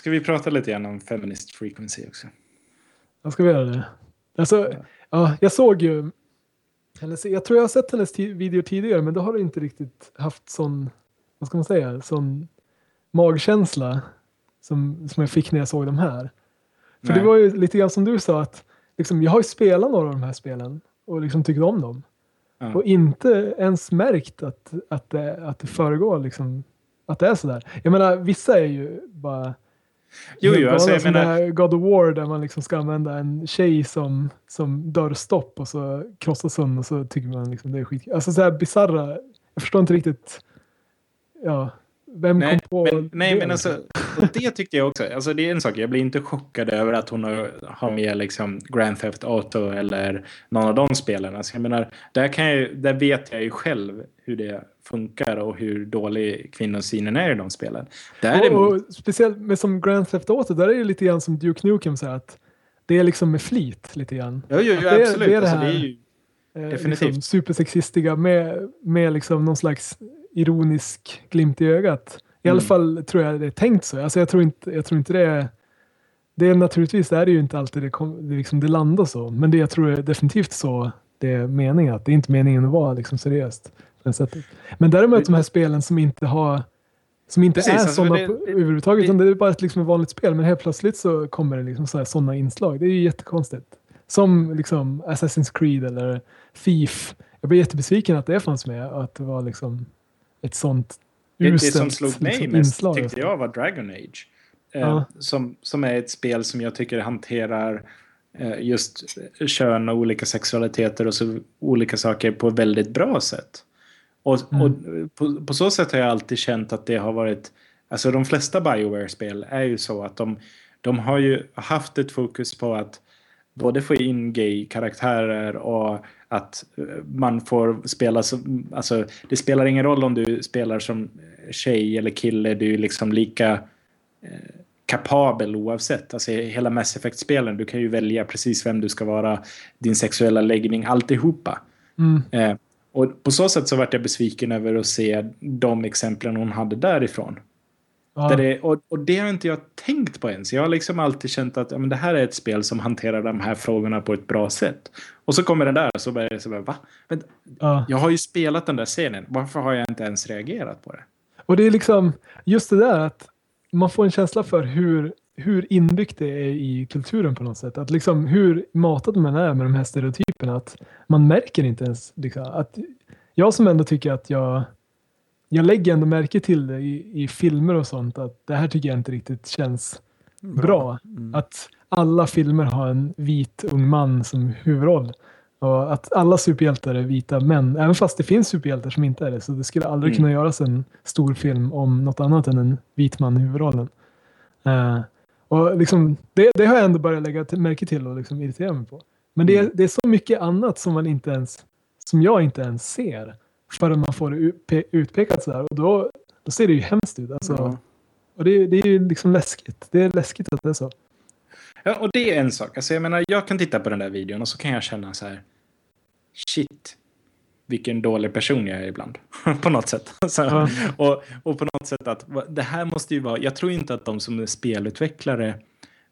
ska vi prata lite grann om feminist frequency också? Ja, ska vi göra det? Alltså, ja, jag såg ju, eller jag tror jag har sett hennes video tidigare, men då har du inte riktigt haft sån, vad ska man säga, sån magkänsla som, som jag fick när jag såg de här. För Nej. det var ju lite grann som du sa, att liksom, jag har ju spelat några av de här spelen och liksom tyckt om dem. Ja. Och inte ens märkt att, att, det, att det föregår liksom, att det är sådär. Jag menar, vissa är ju bara Jo, jo, alltså jag menar... God of War där man liksom ska använda en tjej som, som dörrstopp och så krossas hon och så tycker man liksom det är skit. Alltså så här bisarra, jag förstår inte riktigt, ja, vem nej, kom på men, Nej, men alltså, det tyckte jag också. Alltså, det är en sak, jag blir inte chockad över att hon har, med liksom Grand Theft Auto eller någon av de spelen. Alltså, jag menar, där, kan jag, där vet jag ju själv hur det funkar och hur dålig kvinnosynen är i de spelen. Däremot... Och, och, speciellt med som Grand Theft Auto, där är det lite grann som Duke Nukem säger att det är liksom med flit lite grann. Jo, jo, jo det, absolut. Det är det här, alltså, det ju, eh, definitivt. Liksom, supersexistiga med, med liksom någon slags ironisk glimt i ögat. I mm. alla fall tror jag det är tänkt så. Alltså jag, tror inte, jag tror inte det är... Det är naturligtvis det är det ju inte alltid det, kom, det, liksom, det landar så. Men det jag tror är definitivt så det är meningen. Att det är inte meningen att vara liksom, seriöst. På sättet. Men däremot de här spelen som inte har som inte Precis, är alltså sådana överhuvudtaget, utan det är bara ett liksom vanligt spel. Men helt plötsligt så kommer det liksom sådana inslag. Det är ju jättekonstigt. Som liksom Assassin's Creed eller Thief. Jag blev jättebesviken att det fanns med. Att det var liksom ett sånt det, det som slog mig liksom, mest tyckte jag var Dragon Age. Eh, ja. som, som är ett spel som jag tycker hanterar eh, just kön och olika sexualiteter och så olika saker på ett väldigt bra sätt. Och, mm. och på, på, så sätt har jag alltid känt att det har varit... Alltså de flesta Bioware-spel är ju så att de, de har ju haft ett fokus på att både få in gay-karaktärer och att eh, man får spela som, alltså det spelar ingen roll om du spelar som tjej eller kille, du är liksom lika eh, kapabel oavsett. Alltså hela Mass Effect-spelen, du kan ju välja precis vem du ska vara, din sexuella läggning, alltihopa. Mm. Eh, och på så sätt så vart jag besviken över att se de exemplen hon hade därifrån. Ja. Det, och, och, det har inte jag tänkt på ens. Jag har liksom alltid känt att ja, men det här är ett spel som hanterar de här frågorna på ett bra sätt. Och så kommer den där och så börjar jag så bara, va? Men, ja. Jag har ju spelat den där scenen. Varför har jag inte ens reagerat på det? Och det är liksom just det där att man får en känsla för hur, hur inbyggt det är i kulturen på något sätt. Att liksom hur matad man är med de här stereotyperna. Att man märker inte ens liksom, att jag som ändå tycker att jag jag lägger ändå märke till det i, i filmer och sånt att det här tycker jag inte riktigt känns bra. bra. Mm. Att alla filmer har en vit ung man som huvudroll. Och att alla superhjältar är vita män, även fast det finns superhjältar som inte är det. Så det skulle aldrig mm. kunna göras en stor film om något annat än en vit man i huvudrollen. Uh, och liksom, det, det, har jag ändå börjat lägga märke till och liksom irritera mig på. Men det, mm. det är så mycket annat som man inte ens, som jag inte ens ser förrän man får det utpekat sådär. Och då, då ser det ju hemskt ut. Alltså. Ja. Och det, det är ju liksom läskigt. Det är läskigt att det är så. Ja, och det är en sak. Alltså, jag menar, jag kan titta på den där videon och så kan jag känna så här. Shit, vilken dålig person jag är ibland. på något sätt. Så, ja. och, och på något sätt att det här måste ju vara. Jag tror inte att de som är spelutvecklare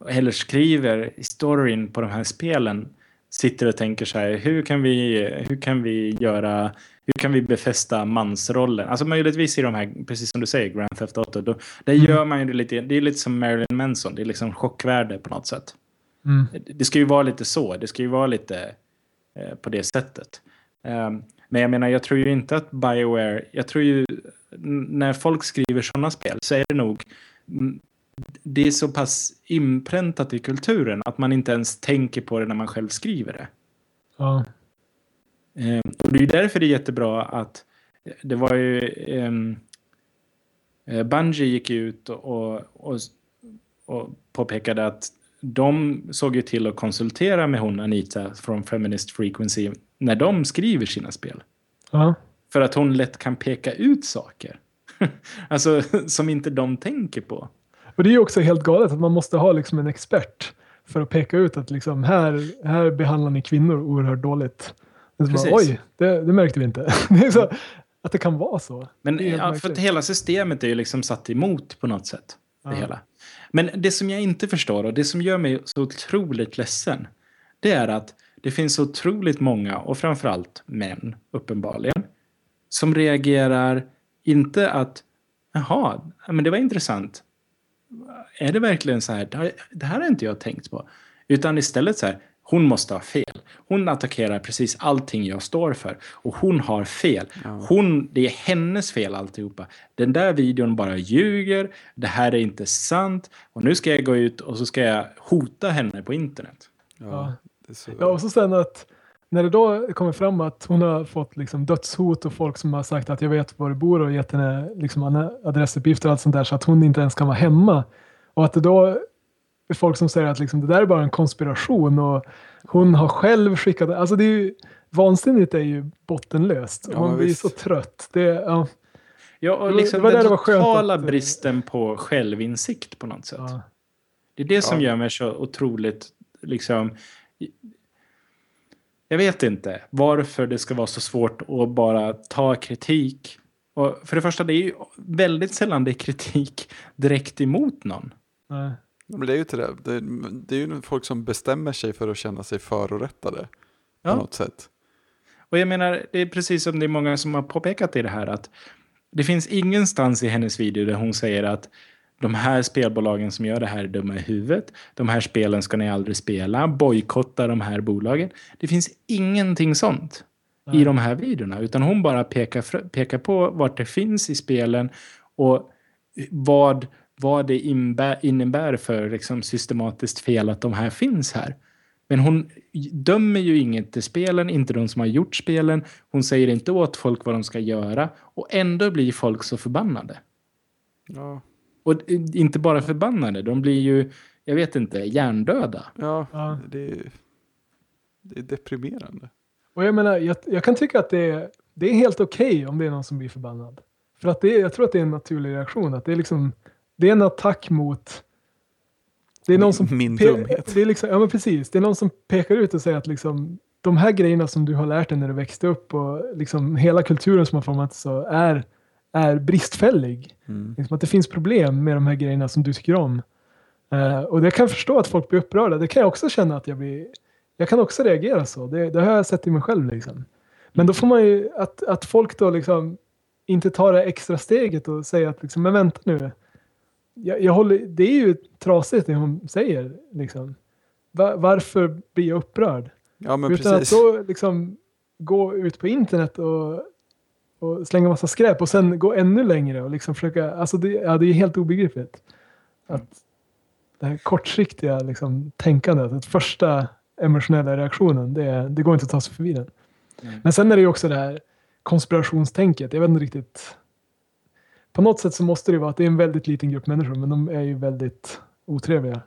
eller skriver storyn på de här spelen sitter och tänker så här. Hur kan vi, hur kan vi göra hur kan vi befästa mansrollen? Alltså möjligtvis i de här, precis som du säger, Grand Theft Auto. Då, där mm. gör man ju det lite, det är lite som Marilyn Manson. Det är liksom chockvärde på något sätt. Mm. Det ska ju vara lite så. Det ska ju vara lite eh, på det sättet. Um, men jag menar, jag tror ju inte att Bioware... Jag tror ju... När folk skriver sådana spel så är det nog... Mm, det är så pass inpräntat i kulturen att man inte ens tänker på det när man själv skriver det. Ja. Eh, och det är därför det är jättebra att det var ju ehm, eh, Bungie gick ut och, och, och påpekade att de såg ju till att konsultera med hon Anita från Feminist Frequency när de skriver sina spel. Ja. För att hon lätt kan peka ut saker. alltså som inte de tänker på. Och det är ju också helt galet att man måste ha liksom en expert för att peka ut att liksom här, här behandlar ni kvinnor oerhört dåligt. Bara, Oj, det, det, märkte vi inte. det så, att det kan vara så. Men ja, för att hela systemet är ju liksom satt emot på något sätt. det hela. Men det som jag inte förstår och det som gör mig så otroligt ledsen det är att det finns så otroligt många och framförallt män uppenbarligen som reagerar inte att jaha, men det var intressant. Är det verkligen så här? Det här har inte jag tänkt på. Utan istället så här, hon måste ha fel. Hon attackerar precis allting jag står för. Och hon har fel. Hon, det är hennes fel alltihopa. Den där videon bara ljuger. Det här är inte sant. Och nu ska jag gå ut och så ska jag hota henne på internet. Ja, så... ja och så sen att när det då kommer fram att hon har fått liksom dödshot och folk som har sagt att jag vet var du bor och gett henne liksom adressuppgifter och allt sånt där så att hon inte ens kan vara hemma. Och att det då folk som säger att liksom, det där är bara en konspiration och hon har själv skickat Alltså det är ju, vansinnigt är ju bottenlöst. Ja, man blir visst. så trött. Det, ja. Ja, och liksom det den det totala att, bristen på självinsikt på något sätt. Ja. Det är det som gör mig så otroligt, liksom... Jag vet inte varför det ska vara så svårt att bara ta kritik. Och för det första, det är ju väldigt sällan det är kritik direkt emot någon. Nej. Men det är ju inte det. det. Det är ju folk som bestämmer sig för att känna sig förorättade. Ja. På något sätt. Och jag menar, det är precis som det är många som har påpekat i det här att det finns ingenstans i hennes video där hon säger att de här spelbolagen som gör det här är dumma i huvudet. De här spelen ska ni aldrig spela. Bojkotta de här bolagen. Det finns ingenting sånt Nej. i de här videorna. Utan hon bara pekar, pekar på vart det finns i spelen och vad vad det innebär för liksom, systematiskt fel att de här finns här. Men hon dömer ju inget till spelen, inte de som har gjort spelen. Hon säger inte åt folk vad de ska göra. Och ändå blir folk så förbannade. Ja. Och inte bara förbannade, de blir ju, jag vet inte, hjärndöda. Ja, ja. Det, är, det är deprimerande. Och jag menar, jag, jag kan tycka att det är, det är helt okej okay om det är någon som blir förbannad. För att det, jag tror att det är en naturlig reaktion. Att det är liksom det är en attack mot... Det är någon som Min dumhet. Det är liksom, ja men precis. Det är någon som pekar ut och säger att liksom, de här grejerna som du har lärt dig när du växte upp och liksom hela kulturen som har formats så är, är bristfällig. Mm. Liksom att det finns problem med de här grejerna som du tycker om. Uh, och det kan jag förstå att folk blir upprörda. Det kan jag också känna att jag blir... Jag kan också reagera så. Det, det har jag sett i mig själv. Liksom. Men då får man ju... Att, att folk då liksom inte tar det extra steget och säger att liksom, men vänta nu jag, jag håller, det är ju trasigt det hon säger. Liksom. Var, varför blir jag upprörd? Ja, men Utan precis. att då liksom gå ut på internet och, och slänga massa skräp och sen gå ännu längre och liksom försöka, alltså det, ja, det är helt obegripligt. Att det här kortsiktiga liksom, tänkandet, den första emotionella reaktionen, det, det går inte att ta sig förbi den. Mm. Men sen är det ju också det här konspirationstänket. Jag vet inte riktigt på något sätt så måste det vara att det är en väldigt liten grupp människor, men de är ju väldigt otrevliga.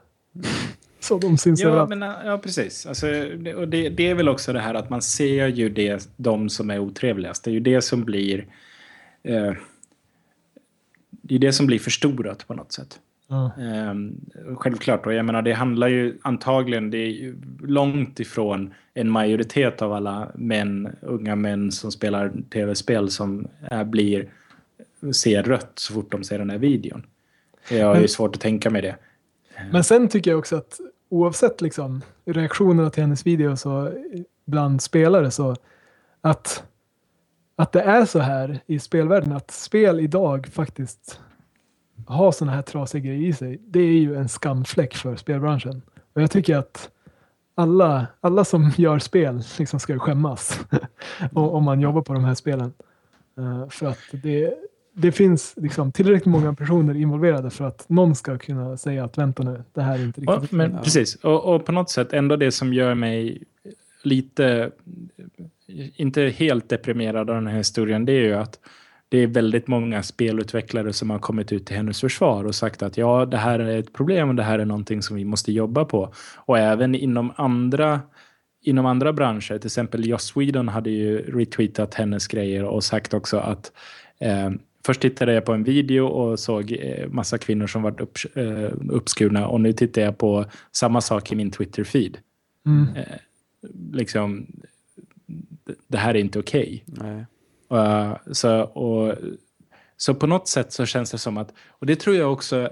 Så de syns ja, överallt. Men, ja, precis. Alltså, det, och det, det, är väl också det här att man ser ju det, de som är otrevligast. Det är ju det som blir... Eh, det är det som blir förstorat på något sätt. Ja. Eh, självklart, och jag menar det handlar ju antagligen, det är ju långt ifrån en majoritet av alla män, unga män som spelar tv-spel som är, blir ser rött så fort de ser den här videon. Jag har ju svårt att tänka mig det. Men sen tycker jag också att oavsett liksom, reaktionerna till hennes video så bland spelare så att, att det är så här i spelvärlden att spel idag faktiskt har sådana här trasiga grejer i sig. Det är ju en skamfläck för spelbranschen. Och jag tycker att alla, alla som gör spel liksom ska skämmas om man jobbar på de här spelen. Uh, för att det, det finns liksom tillräckligt många personer involverade för att någon ska kunna säga att vänta nu, det här är inte riktigt. Ja, men, precis, och, och, på något sätt ändå det som gör mig lite, inte helt deprimerad av den här historien, det är ju att det är väldigt många spelutvecklare som har kommit ut till hennes försvar och sagt att ja, det här är ett problem och det här är någonting som vi måste jobba på. Och även inom andra inom andra branscher, till exempel Joss Sweden hade ju retweetat hennes grejer och sagt också att eh, Först tittade jag på en video och såg eh, massa kvinnor som varit upp, eh, uppskurna och nu tittar jag på samma sak i min Twitter-feed. Mm. Eh, liksom, det här är inte okej. Okay. Uh, så, så på något sätt så känns det som att, och det tror jag också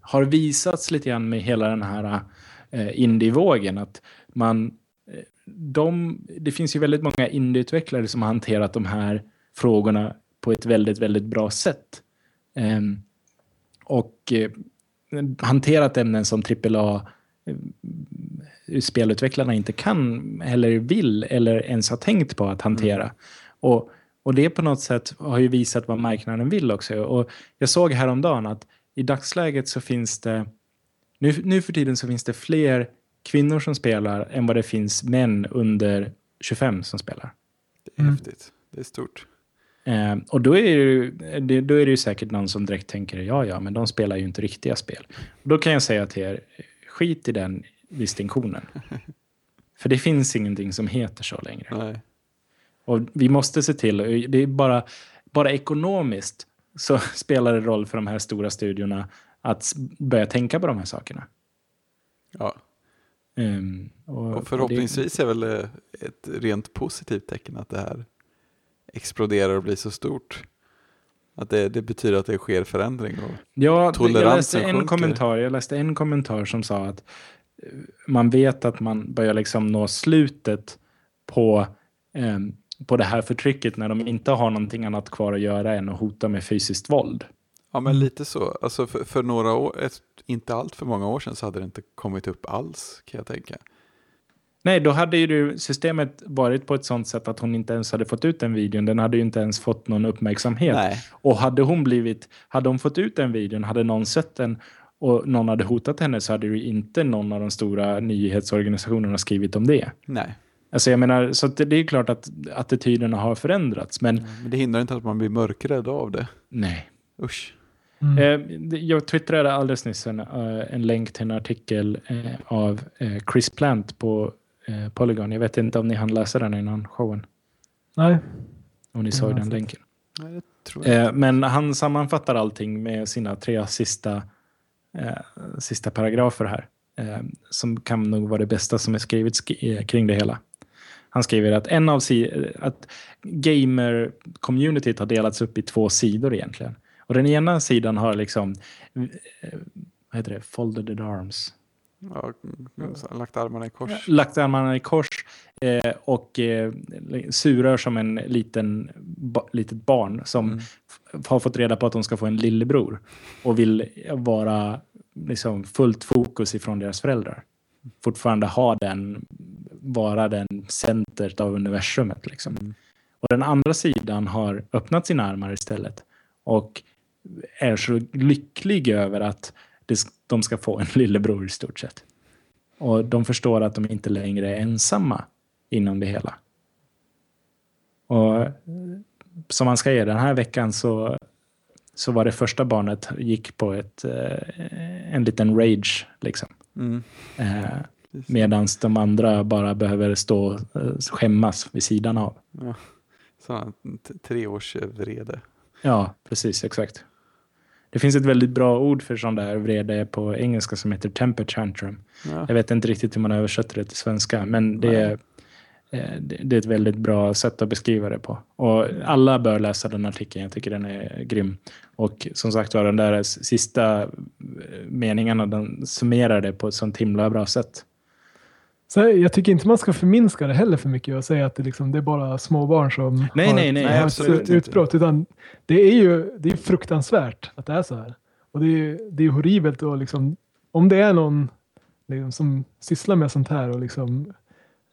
har visats lite grann med hela den här indievågen. Att man, de, det finns ju väldigt många indieutvecklare som har hanterat de här frågorna på ett väldigt, väldigt bra sätt. Eh, och eh, hanterat ämnen som AAA eh, spelutvecklarna inte kan eller vill eller ens har tänkt på att hantera. Mm. Och, och det på något sätt har ju visat vad marknaden vill också. Och jag såg häromdagen att i dagsläget så finns det, nu, nu för tiden så finns det fler kvinnor som spelar än vad det finns män under 25 som spelar. Det är mm. häftigt. Det är stort. Eh, och då är, det, ju, då är det ju säkert någon som direkt tänker ja, ja, men de spelar ju inte riktiga spel. Och då kan jag säga till er, skit i den distinktionen. För det finns ingenting som heter så längre. Nej. Och vi måste se till, det är bara, bara ekonomiskt så spelar det roll för de här stora studiorna att börja tänka på de här sakerna. Ja. Um, och, och, förhoppningsvis det... är väl ett rent positivt tecken att det här exploderar och blir så stort. Att det, det betyder att det sker förändring och ja, jag läste en kommentar. Jag läste en kommentar som sa att eh, man vet att man börjar liksom nå slutet på eh, på det här förtrycket när de inte har någonting annat kvar att göra än att hota med fysiskt våld. Ja, men lite så. Alltså för, för några år, inte allt för många år sedan så hade det inte kommit upp alls, kan jag tänka. Nej, då hade ju systemet varit på ett sånt sätt att hon inte ens hade fått ut den videon. Den hade ju inte ens fått någon uppmärksamhet. Nej. Och hade hon blivit, hade hon fått ut den videon, hade någon sett den och någon hade hotat henne så hade ju inte någon av de stora nyhetsorganisationerna skrivit om det. Nej. Alltså jag menar, så det är klart att attityderna har förändrats. Men, ja, men det hindrar inte att man blir mörkrädd av det. Nej. Usch. Mm. Eh, jag twittrade alldeles nyss en, eh, en länk till en artikel eh, av Chris Plant på Polygon. Jag vet inte om ni hann läsa den innan showen. Nej. Om ni såg den länken. Nej, men han sammanfattar allting med sina tre sista, sista paragrafer här. som kan nog vara det bästa som är skrivet kring det hela. Han skriver att en av si att gamer-communityt har delats upp i två sidor egentligen. Och den ena sidan har liksom, eh, vad heter det, folded arms. Ja, lagt armarna i kors. Lagt armarna i kors eh, och eh, surar som en liten ba, litet barn som mm. har fått reda på att de ska få en lillebror och vill vara liksom fullt fokus ifrån deras föräldrar. Fortfarande ha den vara den centret av universumet. Liksom. Mm. Och den andra sidan har öppnat sina armar istället och är så lycklig över att de ska få en lillebror i stort sett. Och de förstår att de inte längre är ensamma inom det hela. Och som man ska ge den här veckan så, så var det första barnet gick på ett, eh, en liten rage. Liksom. Mm. Eh, Medan de andra bara behöver stå och eh, skämmas vid sidan av. Ja, sådana treårs vrede. Ja, precis, exakt. Det finns ett väldigt bra ord för sån där vrede på engelska som heter temper tantrum. Ja. Jag vet inte riktigt hur man översätter det till svenska, men det är, eh, det är ett väldigt bra sätt att beskriva det på. Och alla bör läsa den artikeln, jag tycker den är grym. Och som sagt var, den där sista meningarna, den summerar det på ett sånt himla bra sätt. Så jag tycker inte man ska förminska det heller för mycket och säga att det, liksom, det är bara småbarn som nej, har nej, nej, ett utbrott. Utan det är ju det är fruktansvärt att det är så här. Och det är, det är horribelt och liksom, om det är någon liksom, som sysslar med sånt här och liksom,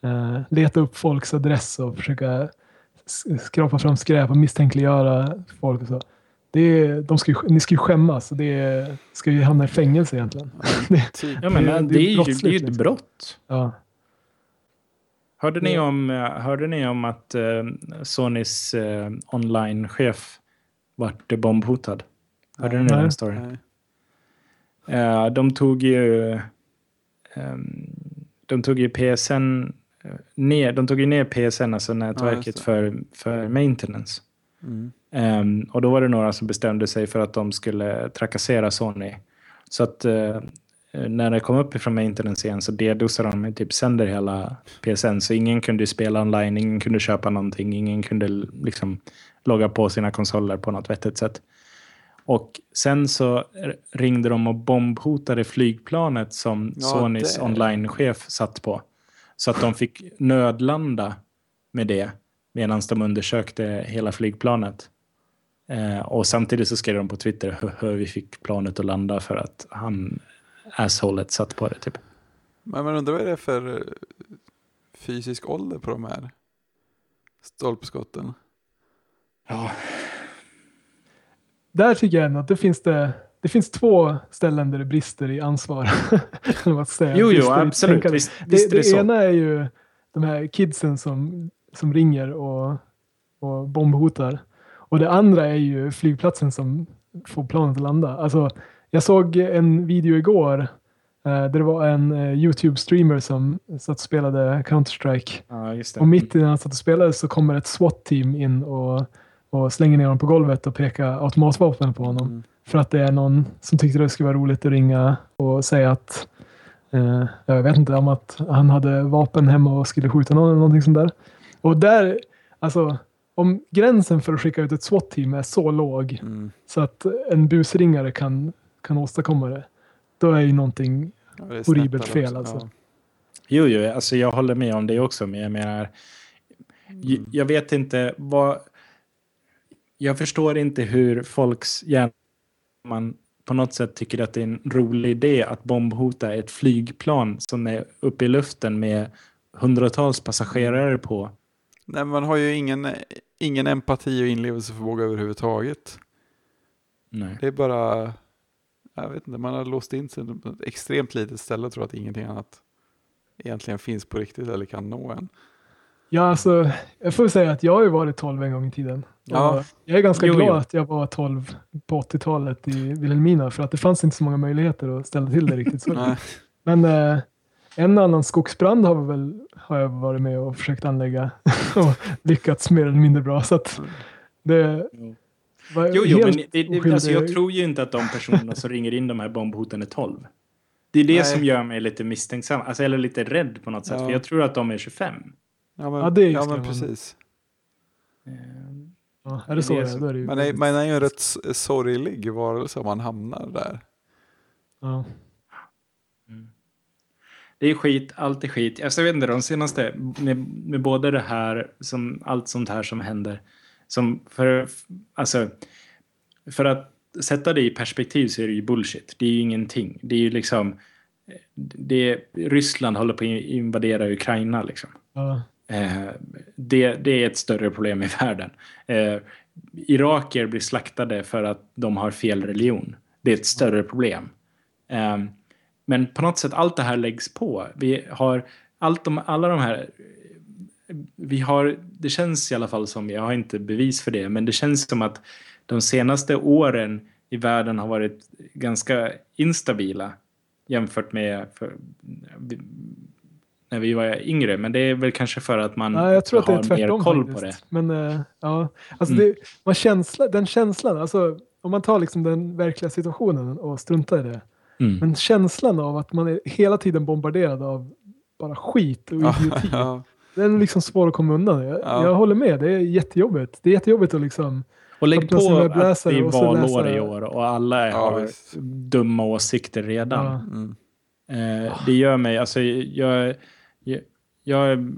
eh, leta upp folks adress och försöka skrapa fram skräp och misstänkliggöra folk. Och så. Det är, de ska ju, ni ska ju skämmas. Det ska ju hamna i fängelse egentligen. Det, ja, men, det, det, är ju, det är ju ett liksom. brott. Ja. Hörde ni om, hörde ni om att eh, Sonys eh, online-chef vart bombhotad? Hörde ni den storyn? Eh, de tog ju eh, de tog ju PSN eh, ner, de tog ju ner PSN, alltså nätverket ja, för, för maintenance. Mm. Um, och då var det några som bestämde sig för att de skulle trakassera Sony. Så att uh, när det kom upp ifrån maintenance igen så dedosade de typ sönder hela PSN. Så ingen kunde spela online, ingen kunde köpa någonting, ingen kunde liksom logga på sina konsoler på något vettigt sätt. Och sen så ringde de och bombhotade flygplanet som ja, Sonys det... online-chef satt på. Så att de fick nödlanda med det medan de undersökte hela flygplanet. Eh, och samtidigt så skrev de på Twitter hur vi fick planet att landa för att han, assholet, satt på det typ. Men man undrar vad det är för eh, fysisk ålder på de här stolpskotten? Ja. Där tycker jag ändå att det finns det det finns två ställen där det brister i ansvar. att säga. Jo, jo, absolut. Visst, visst det, det, det ena är ju de här kidsen som, som ringer och, och bombhotar. Och det andra är ju flygplatsen som får planet att landa. Alltså, jag såg en video igår eh, där det var en eh, YouTube-streamer som satt och spelade Counter-Strike. Ah, och mitt i när han satt och spelade så kommer ett SWAT-team in och, och slänger ner honom på golvet och pekar automatvapen på honom. Mm. För att det är någon som tyckte det skulle vara roligt att ringa och säga att eh, jag vet inte om att han hade vapen hemma och skulle skjuta någon eller någonting sånt där. Och där, alltså om gränsen för att skicka ut ett SWAT-team är så låg mm. så att en busringare kan, kan åstadkomma det, då är ju någonting ja, horribelt fel alltså. Ja. Jo, jo, alltså jag håller med om det också, men jag menar, mm. jag vet inte vad, jag förstår inte hur folks hjärna man på något sätt tycker att det är en rolig idé att bombhota ett flygplan som är uppe i luften med hundratals passagerare på. Nej, man har ju ingen, ingen empati och inlevelseförmåga överhuvudtaget. Nej. Det är bara, jag vet inte, man har låst in sig på ett extremt litet ställe och tror att ingenting annat egentligen finns på riktigt eller kan nå en. Ja, alltså, jag får säga att jag har ju varit 12 en gång i tiden. Ja. Jag är ganska jo, glad jo. att jag var 12 på 80-talet i Vilhelmina för att det fanns inte så många möjligheter att ställa till det riktigt så. Men eh, en annan skogsbrand har, väl, har jag varit med och försökt anlägga och lyckats mer eller mindre bra. Så att det jo, jo, men det, det, alltså, jag tror ju inte att de personerna som ringer in de här bombhoten är 12. Det är det Nej. som gör mig lite misstänksam, alltså, eller lite rädd på något sätt. Ja. För jag tror att de är 25. Ja, men, ja, det är ja, men precis. Ja, är det så? Är så. Är det men är, man är ju en rätt sorglig varelse om man hamnar där. Ja. Mm. Det är skit, allt är skit. Alltså, jag vet inte, de senaste, med, med både det här, som, allt sånt här som händer, som för, alltså, för att sätta det i perspektiv så är det ju bullshit. Det är ju ingenting. Det är ju liksom, det, Ryssland håller på att invadera Ukraina liksom. Eh, det, det, är ett större problem i världen. Eh, iraker blir slaktade för att de har fel religion. Det är ett större problem. Eh, men på något sätt, allt det här läggs på. Vi har allt de, alla de här... Vi har, det känns i alla fall som, jag har inte bevis för det, men det känns som att de senaste åren i världen har varit ganska instabila jämfört med för, när vi var yngre. Men det är väl kanske för att man ja, jag tror att det är tvärtom, mer koll faktiskt. på det. Men uh, ja, alltså mm. det, man känsla, den känslan, alltså om man tar liksom den verkliga situationen och struntar i det. Mm. Men känslan av att man är hela tiden bombarderad av bara skit och idioti. ja. Den är liksom svår att komma undan. Jag, ja. jag håller med, det är jättejobbigt. Det är jättejobbigt att liksom och lägg på att det är valår i år och alla har dumma åsikter redan. Mm. Eh, det gör mig, alltså jag, jag, jag,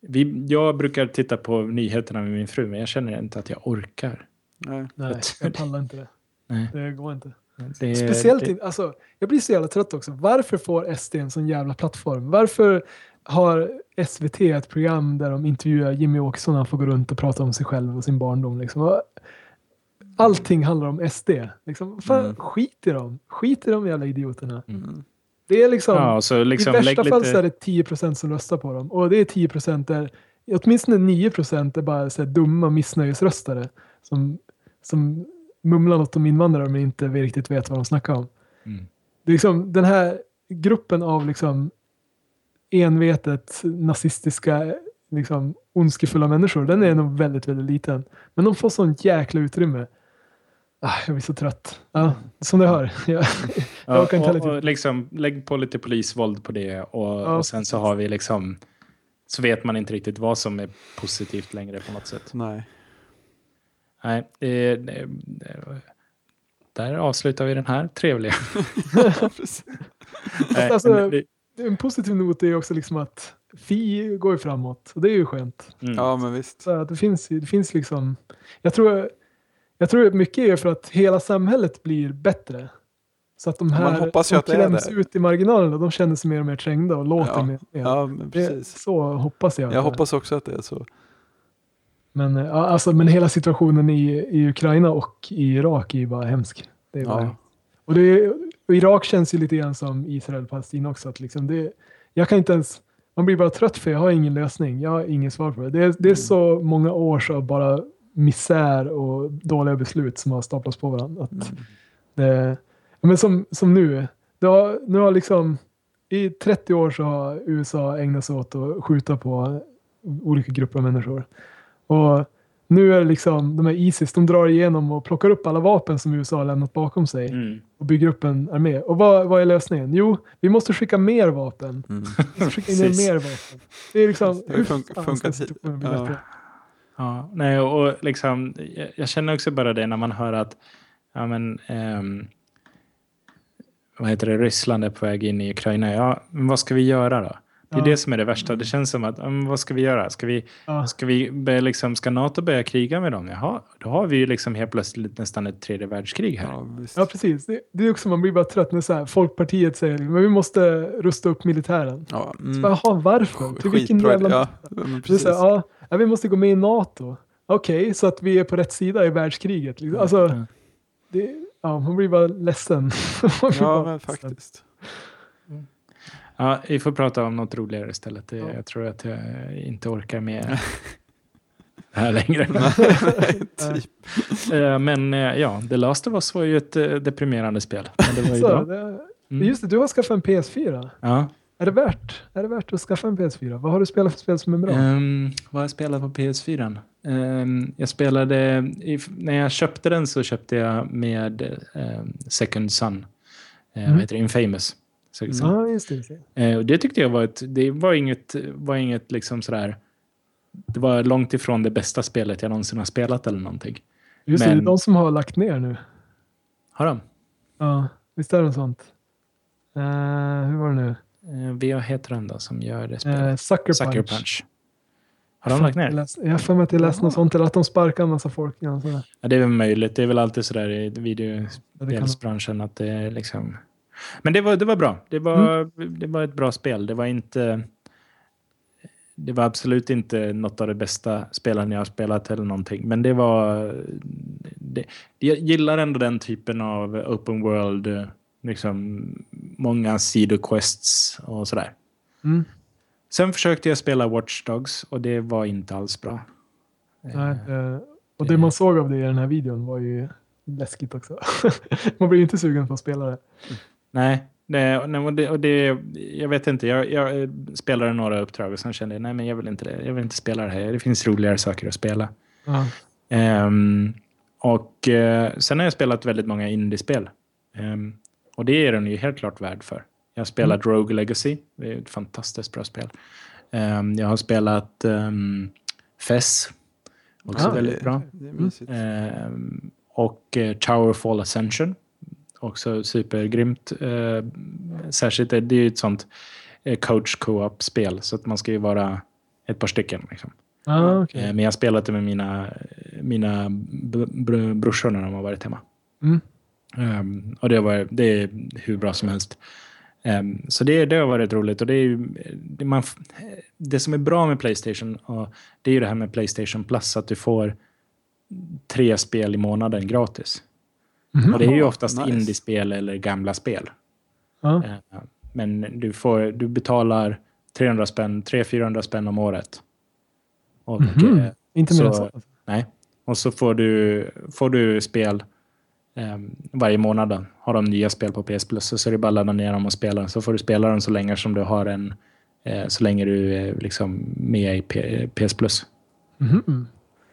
vi, jag brukar titta på nyheterna med min fru, men jag känner inte att jag orkar. Nej, Nej jag pallar inte det. Nej. Det går inte. Det, Speciellt, det, alltså, jag blir så jävla trött också. Varför får SD en sån jävla plattform? Varför har SVT ett program där de intervjuar Jimmy Åkesson han får gå runt och prata om sig själv och sin barndom? Liksom. Allting handlar om SD. Liksom. Fan, mm. Skit i dem. Skit i de jävla idioterna. Mm. Det är liksom, ja, så liksom, I värsta fall lite... så är det 10 som röstar på dem. Och det är 10% där åtminstone 9% är bara så dumma missnöjesröstare som, som mumlar något om invandrare men inte riktigt vet vad de snackar om. Mm. Det är liksom, den här gruppen av liksom envetet nazistiska liksom, ondskefulla människor, den är nog väldigt, väldigt liten. Men de får sånt jäkla utrymme. Ah, jag blir så trött. Ja, som du hör. Jag, ja, jag och, och liksom, lägg på lite polisvåld på det och, ja, och sen så har vi liksom så vet man inte riktigt vad som är positivt längre på något sätt. Nej. Nej, det, det, där avslutar vi den här trevliga. alltså, en positiv not är också liksom att Fi går ju framåt och det är ju skönt. Mm. Ja, men visst. Så det, finns, det finns liksom, jag tror, jag tror mycket är för att hela samhället blir bättre. Så att de här Man hoppas ju att kläms ut i marginalerna, de känner sig mer och mer trängda och låter ja, mer. Ja, men precis. Det, så hoppas jag. Jag hoppas också att det är så. Men, alltså, men hela situationen i, i Ukraina och i Irak är ju bara hemsk. Det är bara, ja. och, det, och Irak känns ju lite grann som Israel och Palestina också. Att liksom det, jag kan inte ens, man blir bara trött för jag har ingen lösning. Jag har ingen svar på det. Det är, det är så många års av bara misär och dåliga beslut som har staplats på varandra. Att mm. det, men som, som nu, har, nu har liksom i 30 år så har USA ägnat sig åt att skjuta på olika grupper av människor. Och nu är det liksom de här Isis, de drar igenom och plockar upp alla vapen som USA har lämnat bakom sig mm. och bygger upp en armé. Och vad, vad är lösningen? Jo, vi måste skicka mer vapen. Mm. Vi måste skicka in mer vapen. Det är liksom, det hur fun- funkar ja. ja, nej, och liksom, jag, jag, känner också bara det när man hör att ja, men, um, vad heter det, Ryssland är på väg in i Ukraina. Ja, men vad ska vi göra då? Det är ja. det som är det värsta. Det känns som att, um, vad ska vi göra? Ska, vi, ja. ska, vi börja, liksom, ska NATO börja kriga med dem? Jaha, då har vi ju liksom helt plötsligt nästan ett tredje världskrig här. Ja, ja precis. Det, det, är också, man blir bara trött när så här, Folkpartiet säger men vi måste rusta upp militären. Ja, mm. så, Jaha, varför? Till vilken jävla... Ja, så här, ja, vi måste gå med i NATO. Okej, okay, så att vi är på rätt sida i världskriget. Liksom. Alltså, det, ja, man blir bara ledsen. ja, men faktiskt. Ja, vi får prata om något roligare istället. Ja. Jag tror att jag inte orkar med det här längre. typ. Eh, men eh, ja, The Last of Us var ju ett eh, deprimerande spel. Men det var ju Så. Det, mm. Just det, du har skaffat en PS4. Ja. Är det värt? Är det värt att skaffa en PS4? Vad har du spelat för spel som är bra? Um, vad har jag spelat på PS4? Um, ehm, jag spelade, i, när jag köpte den så köpte jag med um, Second Son. Uh, mm. Vad heter det? Infamous. Så, så. Ja, just det. Uh, det tyckte jag var ett, det var inget, var inget liksom sådär, det var långt ifrån det bästa spelet jag någonsin har spelat eller någonting. Just Men, det, det är de som har lagt ner nu. Har de? Ja, visst är det sånt. Uh, hur var det nu? Uh, vad heter den då som gör det spelet? Uh, Sucker, Sucker Punch. Punch. Har de lagt ner? Jag har för mig att jag läste något sånt, eller att de sparkar en massa folk. Ja, ja, det är väl möjligt. Det är väl alltid sådär i videospelsbranschen att det är liksom... Men det var, det var bra. Det var, mm. det var ett bra spel. Det var inte... Det var absolut inte något av de bästa spelen jag har spelat eller någonting. Men det var... Det, jag gillar ändå den typen av open world, liksom många sidoquests och sådär. Mm. Sen försökte jag spela Watch Dogs och det var inte alls bra. Nej, eh, och det man såg av det i den här videon var ju läskigt också. man blir inte sugen på att spela det. Nej, nej, och det, det, jag vet inte. Jag, jag spelade några uppdrag och sen kände jag nej, men jag vill inte det. Jag vill inte spela det här. Det finns roligare saker att spela. Uh. Um, och uh, sen har jag spelat väldigt många indiespel. Um, och det är den ju helt klart värd för. Jag har spelat mm. Rogue Legacy. Det är ett fantastiskt bra spel. Um, jag har spelat um, Fess. Också ah, väldigt bra. Um, och uh, Towerfall Ascension. Också supergrymt. Uh, särskilt det, är ju ett sånt uh, coach co-op-spel. Så att man ska ju vara ett par stycken. Liksom. Ah, okay. men jag har spelat det med mina, mina br brorsor när de har varit hemma. Mm. Um, och det, var, det är hur bra som helst. Um, så det, det har varit roligt. Och det, är det, man, det som är bra med Playstation och det är ju det här med Playstation Plus, att du får tre spel i månaden gratis. Mm. Och det är ju oftast nice. indiespel eller gamla spel. Uh, men du, får, du betalar 300 spänn, 300-400 spänn om året. Och, mm. uh, Inte mer än så? Nej. Och så får du, får du spel eh, varje månad. Har de nya spel på PS Plus så är det bara att ladda ner dem och spela. Så får du spela dem så länge som du har en eh, så länge du är liksom med i P PS Plus. Mm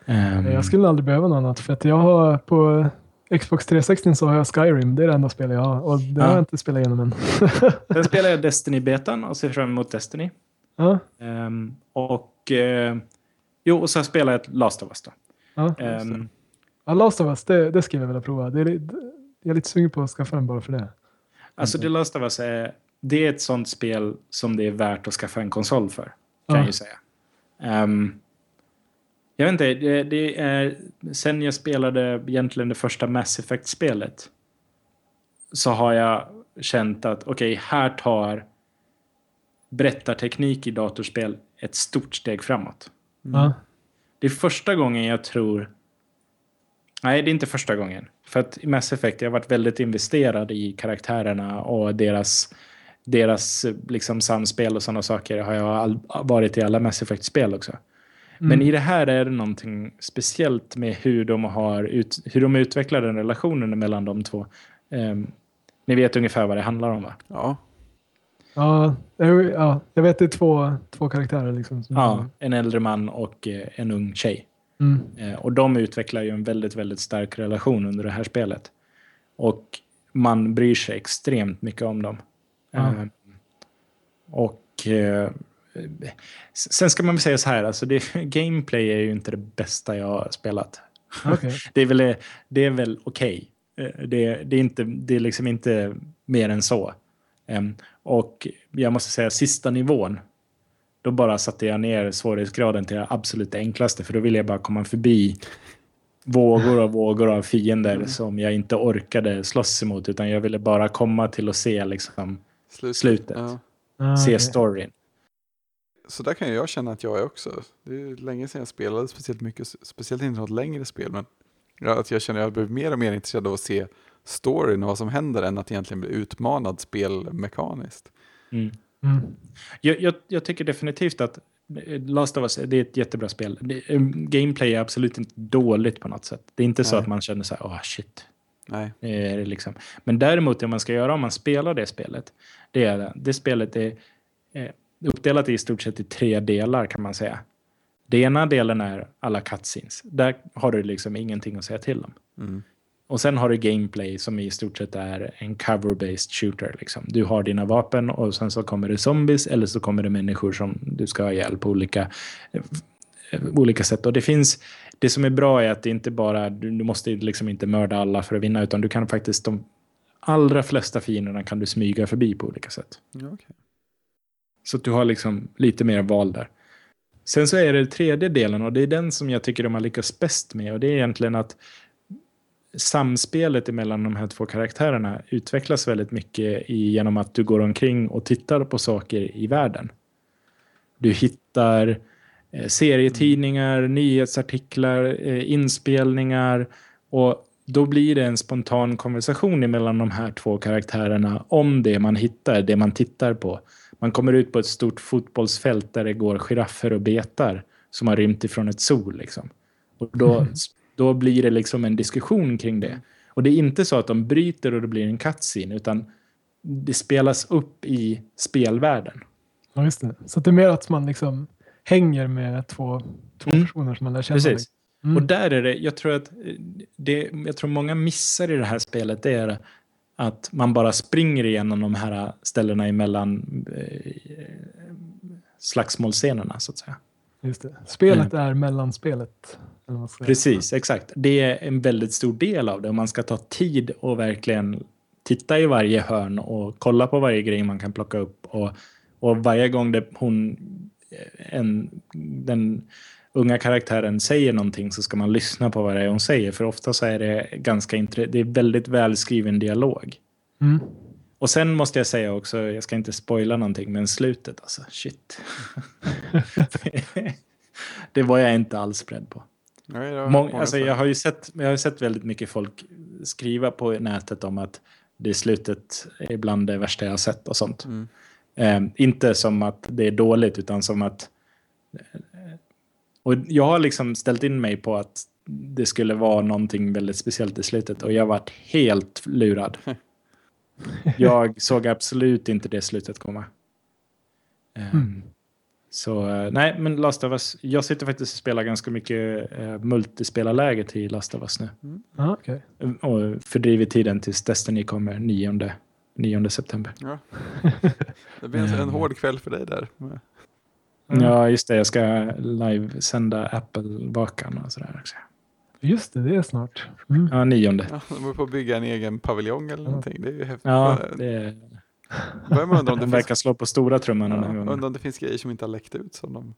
um, jag skulle aldrig behöva något annat för att jag har på Xbox 360 så har jag Skyrim. Det är det enda spelet jag har och det ja. har jag inte spelat igenom än. Sen spelar jag Destiny-betan och ser fram emot Destiny. Ja. Um, och uh, jo, och så spelar jag Last of Us då. Ja, um, Ja, Last of Us, det, det skulle jag vilja prova. Det, jag är lite sugen på att skaffa den bara för det. Alltså The Last of Us är, det är ett sånt spel som det är värt att skaffa en konsol för. Kan ja. jag ju säga. Um, jag vet inte, det, det, är sen jag spelade egentligen det första Mass Effect-spelet så har jag känt att okej, okay, här tar berättarteknik i datorspel ett stort steg framåt. Mm. Det är första gången jag tror... Nej, det är inte första gången. För att i Mass Effect, jag har varit väldigt investerad i karaktärerna och deras, deras liksom samspel och sådana saker har jag all, varit i alla Mass Effect-spel också. Mm. Men i det här är det någonting speciellt med hur de har ut, hur de utvecklar den relationen mellan de två. Um, ni vet ungefär vad det handlar om va? Ja. Ja, ja jag vet det är två, två karaktärer. Liksom, ja, en äldre man och eh, en ung tjej. Mm. Eh, och de utvecklar ju en väldigt, väldigt stark relation under det här spelet. Och man bryr sig extremt mycket om dem. Ja. Eh, och sen ska man väl säga så här, alltså det, gameplay är ju inte det bästa jag har spelat. Okay. det är väl, det är väl okej. Okay. Det, det, är inte, det är liksom inte mer än så. Um, och jag måste säga sista nivån, då bara satte jag ner svårighetsgraden till det absolut enklaste för då ville jag bara komma förbi vågor och vågor av fiender mm. som jag inte orkade slåss emot utan jag ville bara komma till att se liksom slutet. slutet. Ja. Ah, se storyn. Så där kan jag känna att jag är också. Det är länge sedan jag spelade speciellt mycket, speciellt inte något längre spel, men att jag känner att jag blir mer och mer intresserad av att se storyn och vad som händer än att egentligen bli utmanad spelmekaniskt. Mm. Mm. Jag, jag, jag, tycker definitivt att Last of Us det är ett jättebra spel. Det, um, gameplay är absolut inte dåligt på något sätt. Det är inte Nej. så att man känner så här, åh oh, shit. Nej. Det är liksom. Men däremot det man ska göra om man spelar det spelet, det är det spelet är eh, uppdelat i stort sett i tre delar kan man säga. Den ena delen är alla cutscenes. Där har du liksom ingenting att säga till om. Mm. Och sen har du gameplay som i stort sett är en cover-based shooter. Liksom. Du har dina vapen och sen så kommer det zombies eller så kommer det människor som du ska ha ihjäl på olika, eh, olika sätt. Och det finns, det som är bra är att det inte bara, du, du måste liksom inte mörda alla för att vinna utan du kan faktiskt, de allra flesta fienderna kan du smyga förbi på olika sätt. okay. Så att du har liksom lite mer val där. Sen så är det tredje delen och det är den som jag tycker de har lyckats bäst med och det är egentligen att samspelet mellan de här två karaktärerna utvecklas väldigt mycket genom att du går omkring och tittar på saker i världen. Du hittar eh, serietidningar, nyhetsartiklar, eh, inspelningar och då blir det en spontan konversation mellan de här två karaktärerna om det man hittar, det man tittar på. Man kommer ut på ett stort fotbollsfält där det går giraffer och betar som har rymt ifrån ett sol. Liksom. Och då, mm. då blir det liksom en diskussion kring det. Och det är inte så att de bryter och det blir en cutscene utan det spelas upp i spelvärlden. Ja, just det. Så det är mer att man liksom hänger med två, två mm. personer som man lär känna. Precis. Mm. Och där är det, jag tror att det, jag tror många missar i det här spelet, det är att man bara springer igenom de här ställena emellan eh, slagsmålscenerna så att säga. Just det. Spelet mm. är mellanspelet. Precis, exakt. Det är en väldigt stor del av det. Och man ska ta tid och verkligen titta i varje hörn och kolla på varje grej man kan plocka upp. Och, och varje gång det, hon, en, den unga karaktären säger någonting så ska man lyssna på vad det är hon säger. För ofta så är det ganska det är väldigt välskriven dialog. Mm. Och sen måste jag säga också, jag ska inte spoila någonting, men slutet alltså, shit. det var jag inte alls beredd på. Nej, Mång, alltså, jag, har ju sett, jag har sett väldigt mycket folk skriva på nätet om att det slutet är bland det värsta jag har sett och sånt. Mm. Eh, inte som att det är dåligt utan som att och jag har liksom ställt in mig på att det skulle vara någonting väldigt speciellt i slutet och jag varit helt lurad. jag såg absolut inte det slutet komma. Mm. Så eh, nej, men Last of Us. Jag sitter faktiskt och spelar ganska mycket uh, multispelarläge till Last of Us nu. Mm. Ah, okay. Och fördriver tiden tills Destiny kommer 9, 9 september. Ja. Det blir en, en hård kväll för dig där. Mm. Ja, just det. Jag ska livesända Apple-vakan och sådär också. Just det, det är snart. Mm. Ja, nionde. Ja, de är på att bygga en egen paviljong eller någonting. Det är ju häftigt. Ja, det är... Undra om det de verkar slå på stora trumman ja, Undrar om det finns grejer som inte har läckt ut som de...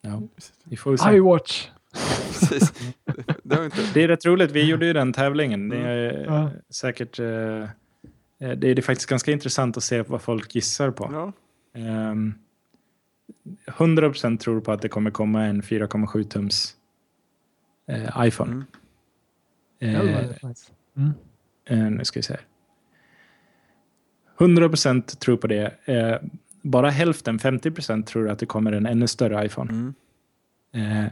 Ja, vi får se. iWatch. Precis. Det, det, inte... det, är rätt roligt, vi gjorde ju den tävlingen. Det är mm. säkert... Uh, det är, det faktiskt ganska intressant att se vad folk gissar på. Ja. Um, 100% tror på att det kommer komma en 4,7 tums uh, iPhone. Mm. Uh, mm. Uh, nu ska vi se. 100% tror på det. Eh, bara hälften, 50% tror att det kommer en ännu större iPhone. Mm. Eh,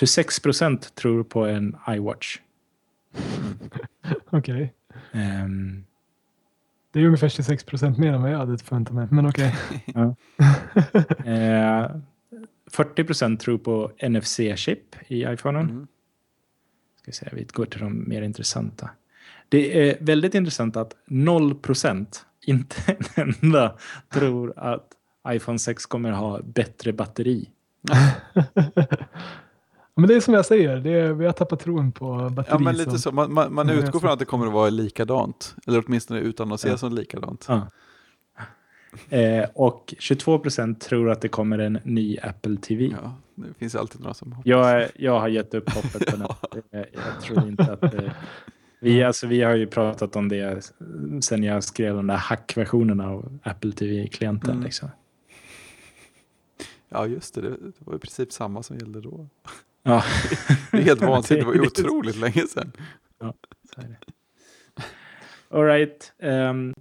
26% tror på en iWatch. okej. Okay. Um, det är ungefär 26% mer än vad jag hade förväntat mig, men okej. Okay. eh, 40% tror på NFC-chip i iPhonen. Mm. Ska se, vi går till de mer intressanta. Det är väldigt intressant att 0% inte en enda tror att iPhone 6 kommer ha bättre batteri. Men det är som jag säger, det är, vi har tappat tron på batteri. Ja, men lite så. Man, man, man utgår från att det kommer att vara likadant. Eller åtminstone utan att se ja. som likadant. Ja. Eh, och 22 procent tror att det kommer en ny Apple TV. Ja, det finns alltid några som hoppas. Jag, jag har gett upp hoppet på det. Jag, jag tror inte att det, vi, alltså, vi har ju pratat om det sen jag skrev den där hackversionen av Apple TV-klienten. Mm. Liksom. Ja, just det. Det var i princip samma som gällde då. Ja. det är helt vansinnigt. Det var otroligt länge sedan. Ja. All right. Um,